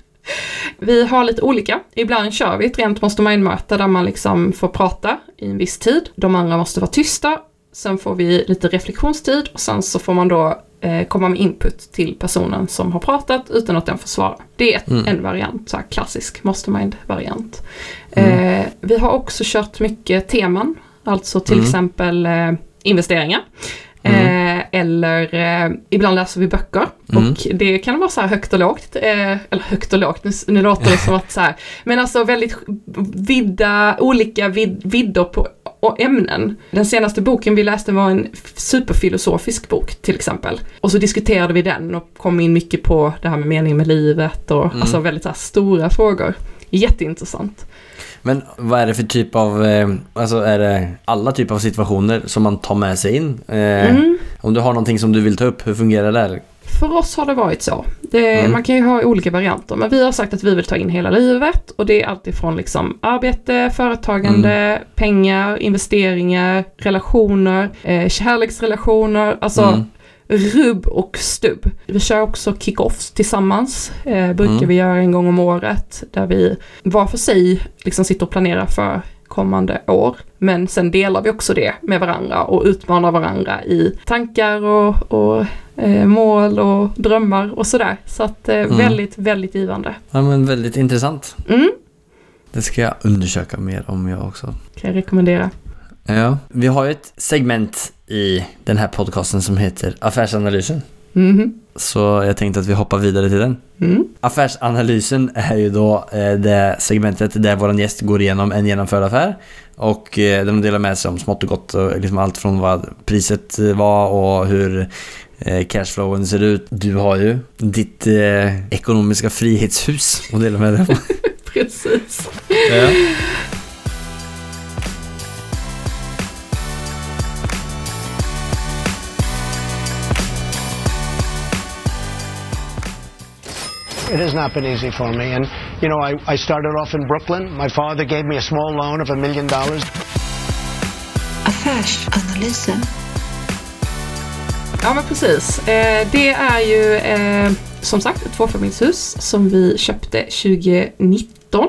Vi har lite olika. Ibland kör vi ett rent mastermind-möte där man liksom får prata i en viss tid. De andra måste vara tysta. Sen får vi lite reflektionstid och sen så får man då eh, komma med input till personen som har pratat utan att den får svara. Det är Mm. en variant, så här klassisk mastermind-variant. Mm. Eh, vi har också kört mycket teman, alltså till Mm. exempel eh, investeringar. Mm. Eh, eller eh, ibland läser vi böcker Mm. och det kan vara så här högt och lågt. Eh, eller högt och lågt, nu, nu låter det som att så här. Men alltså väldigt vidda, olika vid, vidder på och ämnen. Den senaste boken vi läste var en superfilosofisk bok till exempel. Och så diskuterade vi den och kom in mycket på det här med mening med livet och Mm. alltså väldigt här stora frågor. Jätteintressant. Men vad är det för typ av, eh, alltså är det alla typer av situationer som man tar med sig in? Eh, Mm. Om du har någonting som du vill ta upp, hur fungerar det? där? För oss har det varit så. Det, Mm. Man kan ju ha olika varianter, men vi har sagt att vi vill ta in hela livet och det är alltifrån liksom arbete, företagande, Mm. pengar, investeringar, relationer, eh, kärleksrelationer, alltså Mm. rubb och stubb. Vi kör också kick-offs tillsammans, eh, brukar Mm. vi göra en gång om året, där vi var för sig liksom sitter och planerar för kommande år. Men sen delar vi också det med varandra och utmanar varandra i tankar och, och eh, mål och drömmar och sådär. Så att eh, Mm. väldigt, väldigt givande. Ja men väldigt intressant. Mm, Det ska jag undersöka mer om jag också. kan jag rekommendera. Ja. Vi har ju ett segment i den här podcasten som heter Affärsanalysen. Mhm. Så jag tänkte att vi hoppar vidare till den. Mm. Affärsanalysen är ju då eh, det segmentet där vår gäst går igenom en genomförd affär och eh, de delar med sig om smått och gott och liksom allt från vad priset eh, var och hur cashflowen ser ut. Du har ju ditt ekonomiska frihetshus att dela med dig av. Precis. ja. It has not been easy for me. And, you know, I, I started off in Brooklyn. My father gave me a small loan of a million dollars. Affärsanalysen. Ja men precis. Eh, det är ju eh, som sagt ett tvåfamiljshus som vi köpte 2019.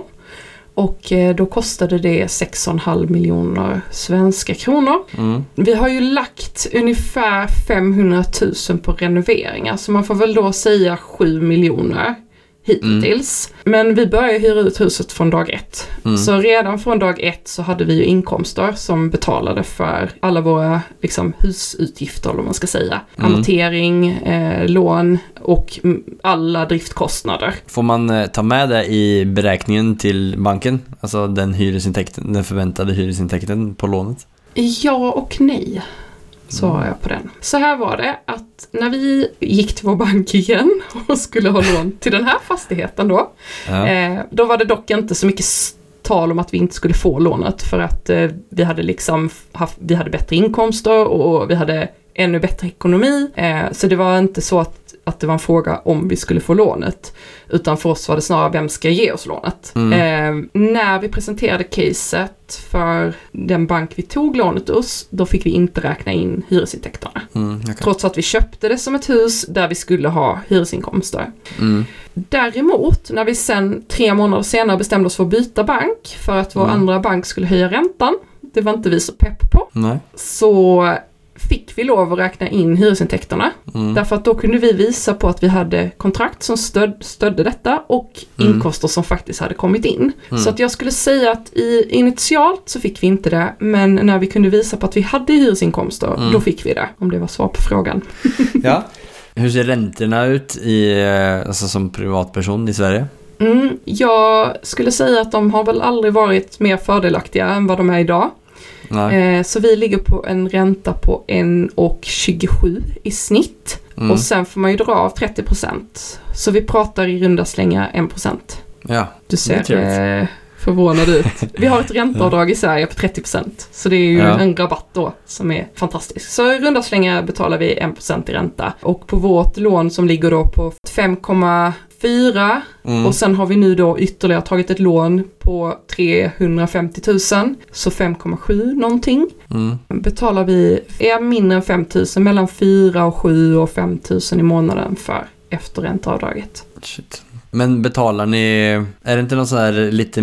Och eh, då kostade det 6,5 miljoner svenska kronor. Mm. Vi har ju lagt ungefär 500 000 på renoveringar så man får väl då säga 7 miljoner hittills. Men vi började hyra ut huset från dag ett. Mm. Så redan från dag ett så hade vi ju inkomster som betalade för alla våra liksom, husutgifter, eller vad man ska säga. Mm. Amortering, eh, lån och mm, alla driftkostnader. Får man eh, ta med det i beräkningen till banken? Alltså den hyresintäkten, den förväntade hyresintäkten på lånet? Ja och nej. Svarar jag på den. Så här var det att när vi gick till vår bank igen och skulle ha lån till den här fastigheten då. Ja. Eh, då var det dock inte så mycket tal om att vi inte skulle få lånet för att eh, vi hade liksom haft, vi hade bättre inkomster och vi hade ännu bättre ekonomi. Eh, så det var inte så att, att det var en fråga om vi skulle få lånet. Utan för oss var det snarare vem ska ge oss lånet. Mm. Eh, när vi presenterade caset för den bank vi tog lånet hos, då fick vi inte räkna in hyresintäkterna. Mm, okej. Trots att vi köpte det som ett hus där vi skulle ha hyresinkomster. mm. Däremot, när vi sen tre månader senare bestämde oss för att byta bank för att vår Mm. andra bank skulle höja räntan, det var inte vi så pepp på, Nej. så fick vi lov att räkna in hyresintäkterna. Mm. Därför att då kunde vi visa på att vi hade kontrakt som stöd, stödde detta och Mm. inkomster som faktiskt hade kommit in. Mm. Så att jag skulle säga att i, initialt så fick vi inte det, men när vi kunde visa på att vi hade hyresinkomster, Mm. då fick vi det. Om det var svar på frågan. Ja. Hur ser räntorna ut i, eh, alltså som privatperson i Sverige? Mm, jag skulle säga att de har väl aldrig varit mer fördelaktiga än vad de är idag. Eh, så vi ligger på en ränta på 1,27 i snitt. Mm. Och sen får man ju dra av 30%. Så vi pratar i runda slängar 1%. Ja. Du Det är ser eh, förvånad ut. Vi har ett ränteavdrag i Sverige på 30%. Så det är ju Ja. en rabatt då som är fantastisk. Så i runda slängar betalar vi 1% i ränta. Och på vårt lån som ligger då på 5,4 Mm. och sen har vi nu då ytterligare tagit ett lån på 350 000. Så 5,7 någonting Mm. betalar vi, är mindre än 5 000, mellan 4 och 7 och 5 000 i månaden för efter ränteavdraget. Shit. Men betalar ni, är det inte något så här lite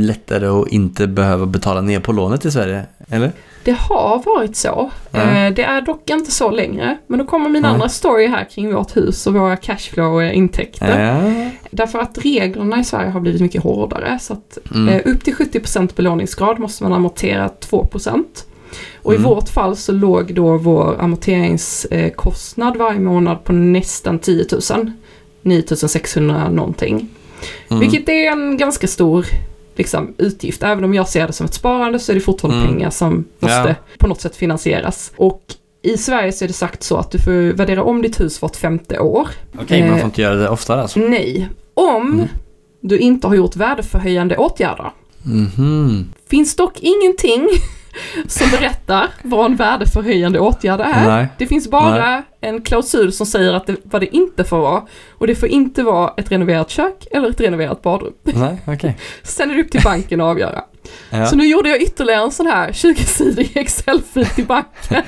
lättare att inte behöva betala ner på lånet i Sverige? Eller? Det har varit så. Eh, det är dock inte så längre. Men då kommer min Nej. andra story här kring vårt hus och våra cashflow-intäkter. Ja. Därför att reglerna i Sverige har blivit mycket hårdare. Så att Mm. eh, upp till 70% belåningsgrad måste man amortera 2%. Och i Mm. vårt fall så låg då vår amorteringskostnad varje månad på nästan 10 000. 9 600 någonting. Mm. Vilket är en ganska stor liksom, utgift. Även om jag ser det som ett sparande så är det fortfarande Mm. pengar som måste Ja. på något sätt finansieras. Och i Sverige så är det sagt så att du får värdera om ditt hus vart femte år. Okej, man Eh, får inte göra det oftare alltså? Nej, om Mm. du inte har gjort värdeförhöjande åtgärder. Mhm. Finns dock ingenting som berättar vad en värdeförhöjande åtgärd är. Nej. Det finns bara en klausul som säger att det, vad det inte får vara. Och det får inte vara ett renoverat kök eller ett renoverat badrum. Nej, okej. Sen är det upp till banken att avgöra. Ja. Så nu gjorde jag ytterligare en sån här 20-sidig Excel-fil till banken.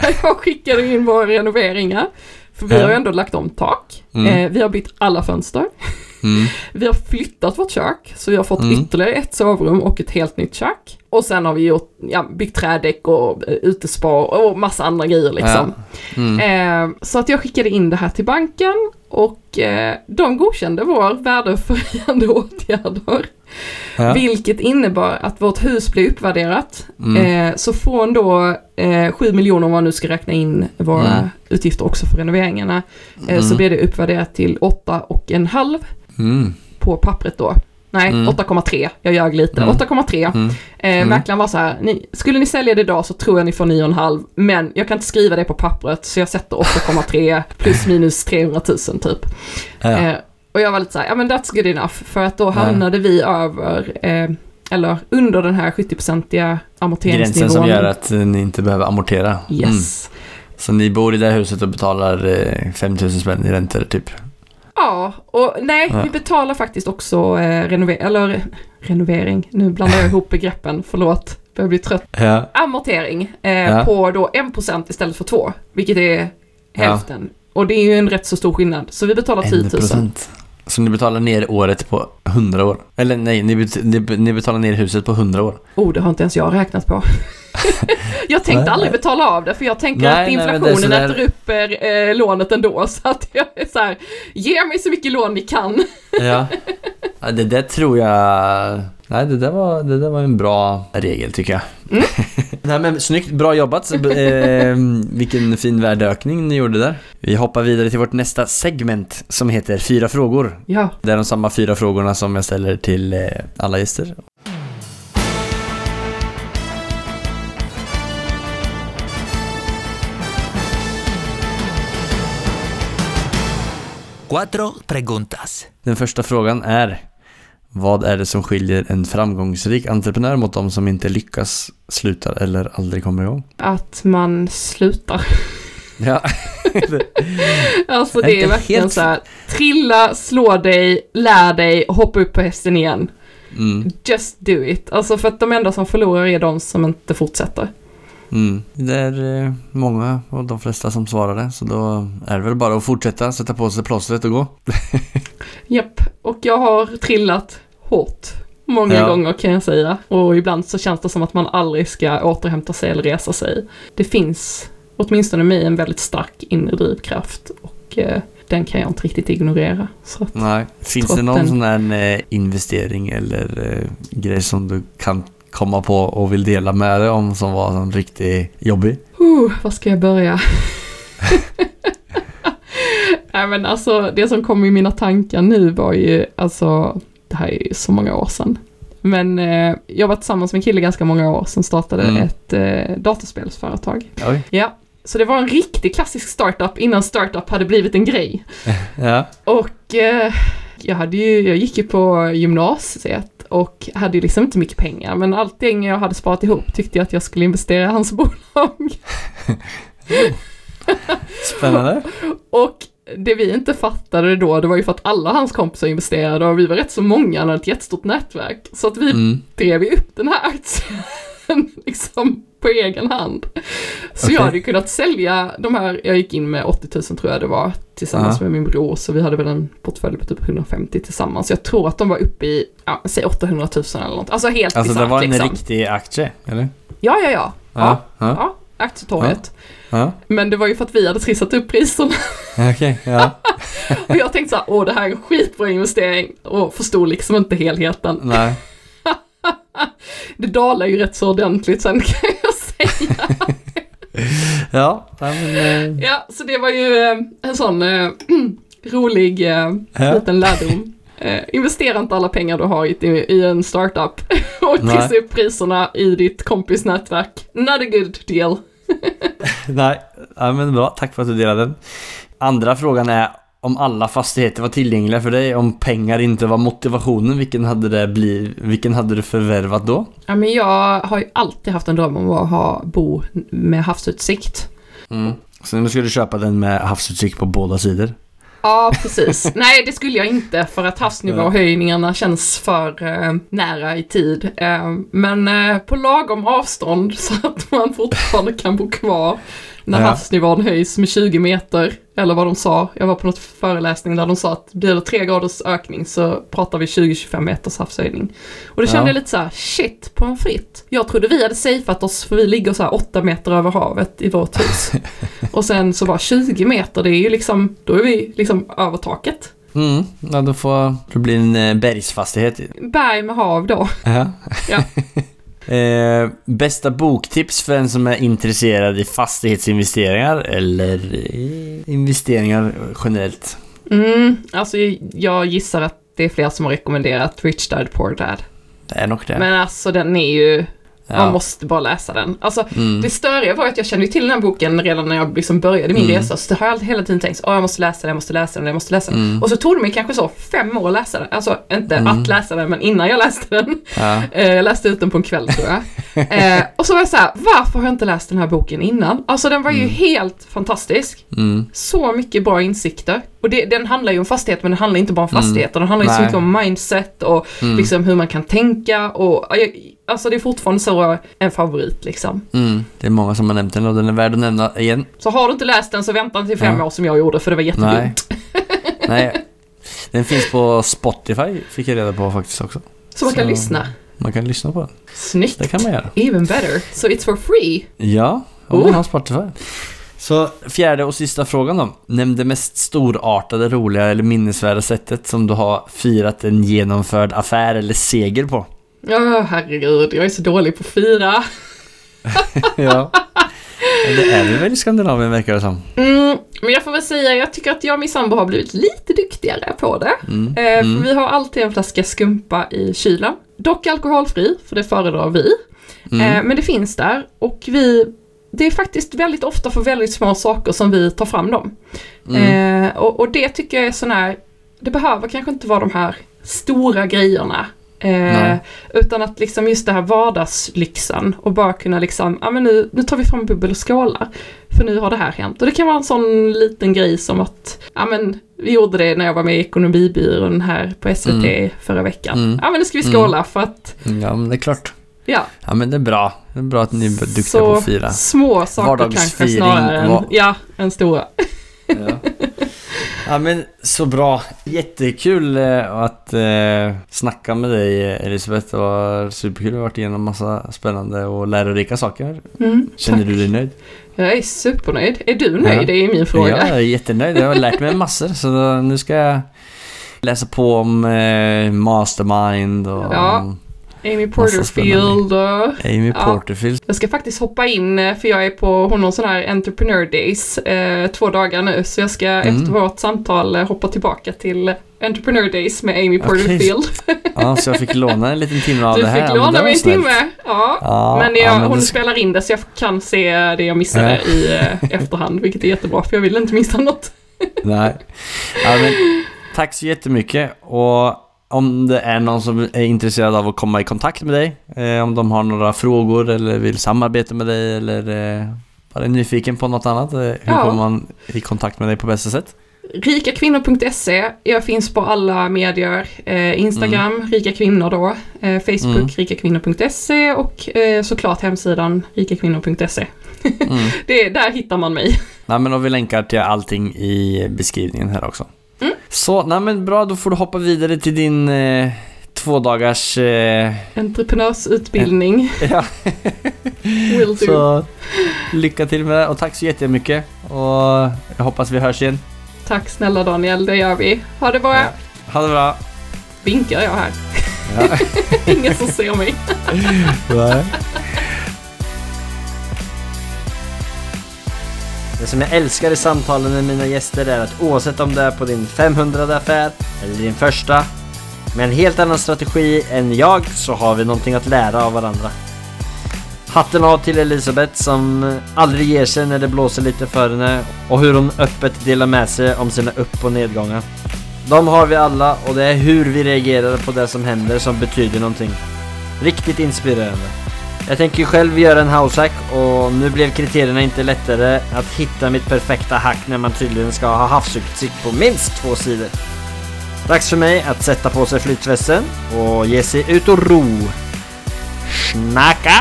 jag skickade in våra renoveringar. För vi har ju ändå lagt om tak. Mm. Eh, vi har bytt alla fönster. Mm. Vi har flyttat vårt kök, så vi har fått Mm. ytterligare ett sovrum och ett helt nytt kök. Och sen har vi gjort, ja, byggt trädäck och eh, utespa och massa andra grejer liksom. Mm. Eh, så att jag skickade in det här till banken och eh, de godkände vår värdeförhöjande åtgärder. Ja. Vilket innebar att vårt hus blev uppvärderat. Mm. Eh, så från då eh, 7 miljoner om man nu ska räkna in våra Mm. utgifter också för renoveringarna. Eh, Så Mm. blev det uppvärderat till 8 och en halv Mm. på pappret då. Nej, Mm. 8,3. Jag ljög lite. Mm. 8,3. Mm. Eh, Mm. Mäklaren var så här, ni, skulle ni sälja det idag så tror jag ni får 9,5 men jag kan inte skriva det på pappret så jag sätter 8,3 plus minus 300 000 typ. Ja. Eh, och jag var lite så här, ja men that's good enough för att då Ja. hamnade vi över, eh, eller under den här 70-procentiga amorteringsnivån. Gränsen som gör att ni inte behöver amortera. Mm. Yes. Så ni bor i det här huset och betalar eh, 5000 spänn i räntor typ? Ja, och nej, Ja. vi betalar faktiskt också eh, renovering, eller renovering, nu blandar jag ihop begreppen, förlåt, börjar bli trött. Ja. amortering eh, Ja. på då 1% istället för 2, vilket är hälften. Och det är ju en rätt så stor skillnad, så vi betalar 10 000. 1%. Så ni betalar ner året på 100 år? Eller nej, ni, bet- ni, ni betalar ner huset på 100 år? Oh, det har inte ens jag räknat på. jag tänkte Nej. aldrig betala av det, för jag tänker Nej, att nej, inflationen sådär- äter upp eh, lånet ändå, så att jag är så här, ge mig så mycket lån ni kan. Ja. ja det där tror jag... Nej, det där var, det där var en bra regel tycker jag. Mm. Nej men snyggt, bra jobbat. eh, vilken fin värdeökning ni gjorde där. Vi hoppar vidare till vårt nästa segment som heter Fyra frågor. Ja, Det är de samma fyra frågorna som jag ställer till eh, alla gäster. Cuatro preguntas. Den första frågan är Vad är det som skiljer en framgångsrik entreprenör mot de som inte lyckas, slutar eller aldrig kommer igång? att man slutar. Ja, Alltså det är inte verkligen helt- så här, trilla, slå dig, lär dig, hoppa upp på hästen igen. mm, Just do it. Alltså för att de enda som förlorar är de som inte fortsätter. Mm. Det är eh, många och de flesta som svarar det så då är det väl bara att fortsätta, sätta på sig plåstret och gå. Japp, och jag har trillat hårt. Många Ja. gånger kan jag säga. Och ibland så känns det som att man aldrig ska återhämta sig eller resa sig. Det finns, åtminstone mig, en väldigt stark inre drivkraft. Och eh, den kan jag inte riktigt ignorera. Så att, Nej. Finns det någon den- sån här eh, investering eller eh, grej som du kan komma på och vill dela med dig om som var en riktigt jobbig? uh, var ska jag börja? Nej men alltså, det som kom i mina tankar nu var ju, alltså, det här är ju så många år sedan. Men eh, jag var tillsammans med en kille ganska många år som startade Mm. ett eh, datorspelsföretag. Oj. Ja, så det var en riktig klassisk startup innan startup hade blivit en grej. Ja. Och eh, jag, hade ju, jag gick ju på gymnasiet och hade ju liksom inte mycket pengar. Men allt det jag hade sparat ihop tyckte jag att jag skulle investera i hans bolag. Spännande. Och det vi inte fattade då, det var ju för att alla hans kompisar investerade och vi var rätt så många, han hade ett jättestort nätverk. Så att vi Mm. drev upp den här aktien liksom på egen hand. Så Okej. jag hade kunnat sälja de här, jag gick in med 80 000 tror jag det var, tillsammans Ja. med min bror, så vi hade väl en portfölj på typ 150 tillsammans. Jag tror att de var uppe i, ja, säg 800 000 eller något. Alltså helt Alltså det bisarrt var en liksom. riktig aktie, eller? Ja, ja, ja. Ja, Ja. Ja. ja aktietorget. Ja. Men det var ju för att vi hade trissat upp priserna. Ja. Och jag tänkte så här, åh det här är en skitbra investering. Och förstod liksom inte helheten. Nej. Det dalar ju rätt så ordentligt sen kan jag säga. Ja, men... eh, Ja, så det var ju eh, en sån eh, rolig Ja. liten lärdom. Eh, investera inte alla pengar du har i, i en startup och trissa upp priserna i ditt kompis nätverk. Not a good deal. Nej, ja, men bra. Tack för att du delade den. Andra frågan är om alla fastigheter var tillgängliga för dig, om pengar inte var motivationen, vilken hade det blivit, vilken hade du förvärvat då? Ja, men jag har ju alltid haft en dröm om att ha, bo med havsutsikt. Mm. Så nu ska du köpa den med havsutsikt på båda sidor? Ja, precis. Nej, det skulle jag inte för att havsnivåhöjningarna känns för eh, nära i tid. Eh, men eh, på lagom avstånd så att man fortfarande kan bo kvar när Ja. havsnivån höjs med 20 meter. Eller vad de sa. Jag var på något föreläsning där de sa att blir det 3 graders ökning så pratar vi 20-25 meters havshöjning. Och det kände Ja. jag lite så här, shit på en fritt. Jag trodde vi hade safeat oss för vi ligger så här 8 meter över havet i vårt hus. Och sen så bara 20 meter, det är ju liksom, då är vi liksom över taket. Mm, ja då får det bli en eh, bergsfastighet. Berg med hav då. Ja. Ja. eh, bästa boktips för en som är intresserad i fastighetsinvesteringar eller investeringar generellt? Mm, alltså jag gissar att det är fler som har rekommenderat Rich Dad Poor Dad. Det är nog det. Men alltså den är ju, man ja. måste bara läsa den. Alltså mm. det störiga var att jag kände till den här boken redan när jag liksom började min Mm. resa. Så har jag hela tiden tänkt, åh jag måste läsa den, jag måste läsa den, jag måste läsa den. Mm. Och så tog det mig kanske så fem år att läsa den. Alltså inte Mm. att läsa den, men innan jag läste den. Ja. Eh, jag läste ut den på en kväll tror jag. Eh, och så var jag så här, varför har jag inte läst den här boken innan? Alltså den var ju Mm. helt fantastisk. Mm. Så mycket bra insikter. Och det, den handlar ju om fastighet, men den handlar inte bara om Mm. fastigheter. Den handlar ju så mycket om mindset och liksom hur man kan tänka och ja, jag, alltså det är fortfarande så en favorit liksom. Mm. Det är många som har nämnt den och den är värd att nämna igen. Så har du inte läst den så vänta till fem Ja. år som jag gjorde för det var Nej. jättedumt. Nej. Den finns på Spotify, fick jag reda på faktiskt också. Så man kan Så- lyssna. Man kan lyssna på den. Snyggt. Det kan man göra. Even better. So it's for free. Ja, om Oh. man har Spotify. Så fjärde och sista frågan då. Nämn det mest storartade, roliga eller minnesvärda sättet som du har firat en genomförd affär eller seger på. Ja, herregud. Jag är så dålig på fyra. ja. Det är vi väl i Skandinavien verkar det som. Mm, men jag får väl säga, jag tycker att jag och min sambo har blivit lite duktigare på det. Mm. Eh, Mm. Vi har alltid en flaska skumpa i kylen. Dock alkoholfri, för det föredrar vi. Mm. Eh, men det finns där och vi, det är faktiskt väldigt ofta för väldigt små saker som vi tar fram dem. Mm. Eh, och, och det tycker jag är sån här, det behöver kanske inte vara de här stora grejerna. Eh, utan att liksom just det här vardagslyxen och bara kunna liksom, ja men nu, nu tar vi fram bubbel och skålar. För nu har det här hänt. Och det kan vara en sån liten grej som att, ja men vi gjorde det när jag var med i Ekonomibyrån här på SVT Mm. förra veckan. Mm. Ja men nu ska vi skåla för att, Ja, men det är klart. ja. Ja, men det är bra. Det är bra att ni är duktiga Så på att fira. små saker kanske snarare än, var- ja, än stora. Ja. ja men så bra. Jättekul eh, att eh, snacka med dig Elisabeth. Det var superkul. Vi har varit igenom massa spännande och lärorika saker. Mm, Känner tack. du dig nöjd? Jag är supernöjd. Är du nöjd? Ja. Det är min Ja, fråga. jag är jättenöjd. Jag har lärt mig massor. Så nu ska jag läsa på om eh, Mastermind och Ja. Amy Porterfield och... Amy Ja. Porterfield. Jag ska faktiskt hoppa in för jag är på, hon har en sån här entrepreneur days eh, två dagar nu. Så jag ska Mm. efter vårt samtal eh, hoppa tillbaka till entrepreneur days med Amy. Porterfield. Ja, så jag fick låna en liten timme av du det här. fick Ja, men det låna mig en timme. Ja. Ja, men ja, jag, men hon det- spelar in det så jag kan se det jag missade Ja. i eh, efterhand. Vilket är jättebra för jag vill inte missa något. Nej. Ja, men, tack så jättemycket och om det är någon som är intresserad av att komma i kontakt med dig, eh, om de har några frågor eller vill samarbeta med dig eller eh, bara är nyfiken på något annat, eh, hur Ja. kommer man i kontakt med dig på bästa sätt? Rikakvinnor.se, jag finns på alla medier. Eh, Instagram, Mm. Rika Kvinnor då. Eh, Facebook, rikakvinnor.se och eh, såklart hemsidan rikakvinnor.se. Mm. Det, där hittar man mig. Nej men och vi länkar till allting i beskrivningen här också. Mm. Så, nej men bra, då får du hoppa vidare till din eh, två dagars... Eh, Entreprenörsutbildning. ja, Will do. så lycka till med det och tack så jättemycket. Och jag hoppas vi hörs igen. Tack snälla Daniel, det gör vi. Ha det bra. Ja. Ha det bra. Vinkar jag här. Ja. Ingen som ser mig. Det som jag älskar i samtalen med mina gäster är att oavsett om det är på din 500 affär eller din första med en helt annan strategi än jag så har vi någonting att lära av varandra. Hatten av till Elisabeth som aldrig ger sig när det blåser lite för henne och hur hon öppet delar med sig om sina upp och nedgångar. De har vi alla och det är hur vi reagerar på det som händer som betyder någonting. Riktigt inspirerande. Jag tänker ju själv göra en househack och nu blev kriterierna inte lättare att hitta mitt perfekta hack när man tydligen ska ha havsutsikt på minst två sidor. Dags för mig att sätta på sig flytvästen och ge sig ut och ro. Snacka